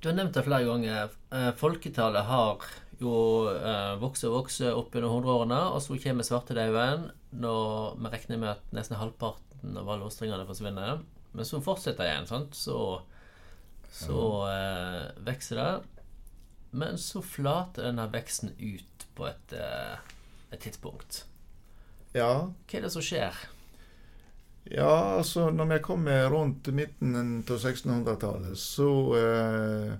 Du har nevnt det flere ganger. Eh, folketallet har jo eh, vokst og vokst opp under hundreårene, og så kommer svartedauden når vi regner med at nesten halvparten av alle ostringene forsvinner. Men så fortsetter det igjen, sant? så, så eh, vokser det. Men så flater denne veksten ut på et, et tidspunkt. Ja, Hva er det som skjer? Ja, altså når vi kommer rundt midten av 1600-tallet, så, eh,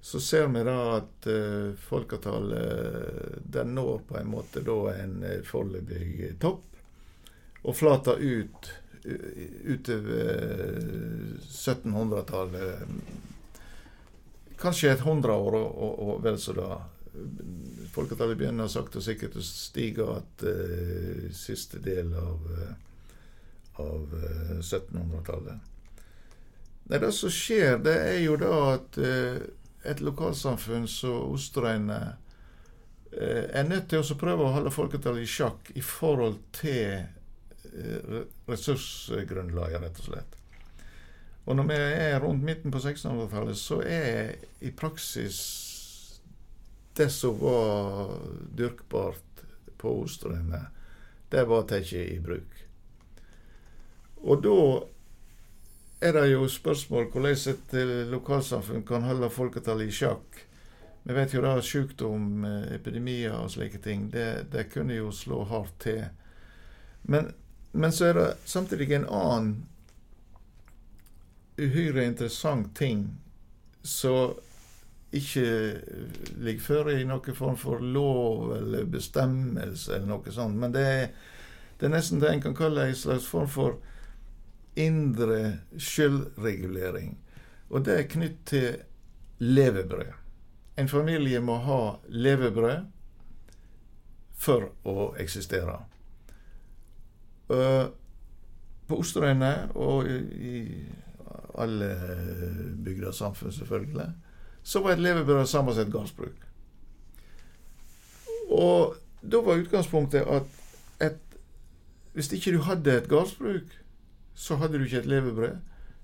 så ser vi da at eh, folketallet den når på en måte da en eh, foreløpig topp, og flater ut utover eh, 1700-tallet. Kanskje et hundreår og, og, og vel så da. Folketallet begynner sakte og sikkert å stige igjen siste del av av eh, 1700-tallet. Nei, Det som skjer, det er jo da at eh, et lokalsamfunn som Osterøyne eh, er nødt til å prøve å holde folketallet i sjakk i forhold til eh, ressursgrunnlaget, rett og slett. Og når vi er rundt midten på 1600-tallet, så er i praksis det som var dyrkbart på Osterøyne, det var tatt i bruk. Og da er det jo spørsmål hvordan et eh, lokalsamfunn kan holde folketallet i sjakk. Vi vet jo da sykdom, eh, epidemier og slike ting, det, det kunne jo slå hardt til. Men, men så er det samtidig en annen uhyre interessant ting som ikke ligger føre i noen form for lov eller bestemmelse eller noe sånt. Men det er, det er nesten det en kan kalle en slags form for indre selvregulering. Og det er knytt til levebrød. En familie må ha levebrød for å eksistere. Uh, på Osterøyene og i alle bygder samfunn, selvfølgelig, så var et levebrød sammen som et gårdsbruk. Og da var utgangspunktet at et, hvis ikke du hadde et gårdsbruk, så hadde du ikke et levebrød.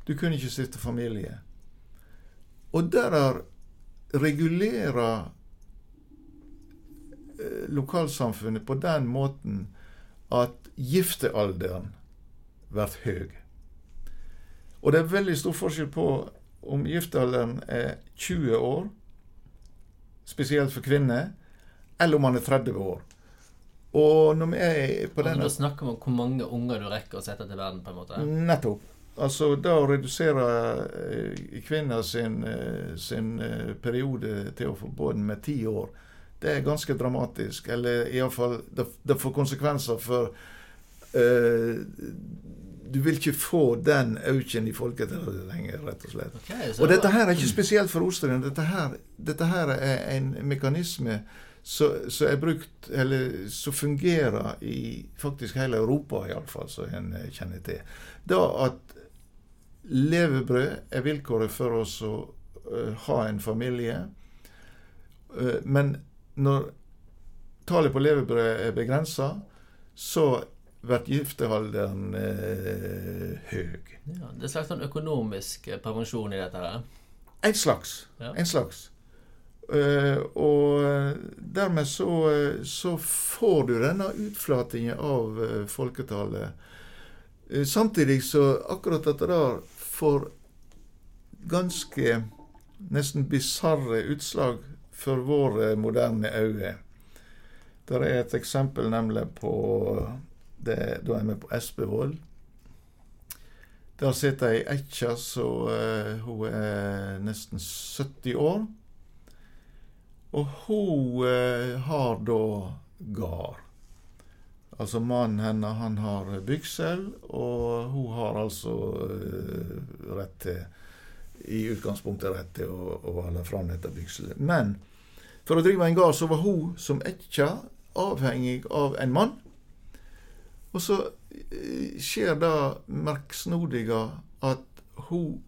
Du kunne ikke stifte familie. Og der regulerer lokalsamfunnet på den måten at giftealderen blir høy. Og det er veldig stor forskjell på om giftealderen er 20 år, spesielt for kvinner, eller om man er 30 år. Og når vi er på Altså, denne da snakker vi om hvor mange unger du rekker å sette til verden, på en måte. Nettopp. Altså, da å redusere eh, kvinner sin, eh, sin eh, periode til å få båten med ti år, det er ganske dramatisk. Eller iallfall det, det får konsekvenser for uh, Du vil ikke få den auken i folketallet lenger, rett og slett. Okay, Og dette her er ikke spesielt for Ostrien. Dette, her- dette her er en mekanisme som brukt, eller som fungerer i faktisk hele Europa, iallfall, som en eh, kjenner til. Da at levebrød er vilkåret for oss å uh, ha en familie. Uh, men når tallet på levebrød er begrensa, så blir giftealderen eh, høy. Ja, det er en slags sånn økonomisk prevensjon i dette her. En slags. Ja. En slags. Eh, og eh, dermed så, eh, så får du denne utflatingen av uh, folketallet. Eh, samtidig så akkurat dette der får ganske nesten bisarre utslag for våre moderne øyne. Der er et eksempel nemlig på det, Da er vi på Espevoll. Der sitter ei ekkja som eh, hun er nesten 70 år. Og hun eh, har da gard. Altså mannen hennes han har byggsel, og hun har altså eh, rett til I utgangspunktet rett til å, å holde fram dette bygselet. Men for å drive en gard så var hun som ekkja avhengig av en mann. Og så eh, skjer det merksnodige at hun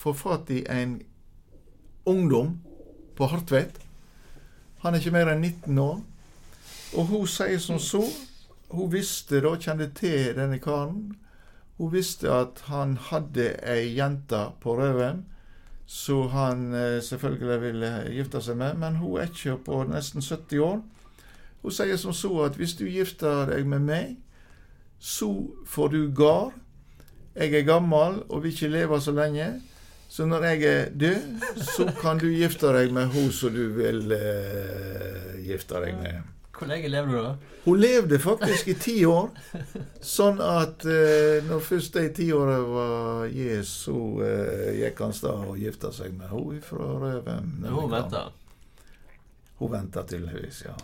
får fatt i en ungdom på Hartvedt. Han er ikke mer enn 19 år. Og hun sier som så Hun visste da, kjente til denne karen. Hun visste at han hadde ei jente på røven så han eh, selvfølgelig ville gifte seg med. Men hun er ikke på nesten 70 år. Hun sier som så at hvis du gifter deg med meg, så får du gard. Jeg er gammel og vil ikke leve så lenge. Så når jeg er død, så kan du gifte deg med hun som du vil eh, gifte deg med. Hvor lenge lever du da? Hun levde faktisk i ti år. Sånn at eh, når først de ti åra var gitt, så eh, gikk han stad og gifta seg med henne fra Røven. Hun venta? Hun venta tydeligvis, ja.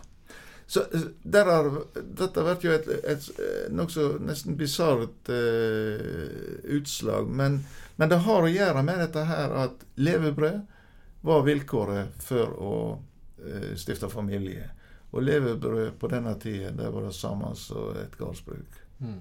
Så eh, er, Dette blir jo et, et, et nokså nesten bisart uh, utslag. Men, men, det har å gjøre med dette her at levebrød var vilkåret for å uh, stifte familie. Og levebrød på denne tida, det var det samme som et gårdsbruk. Mm.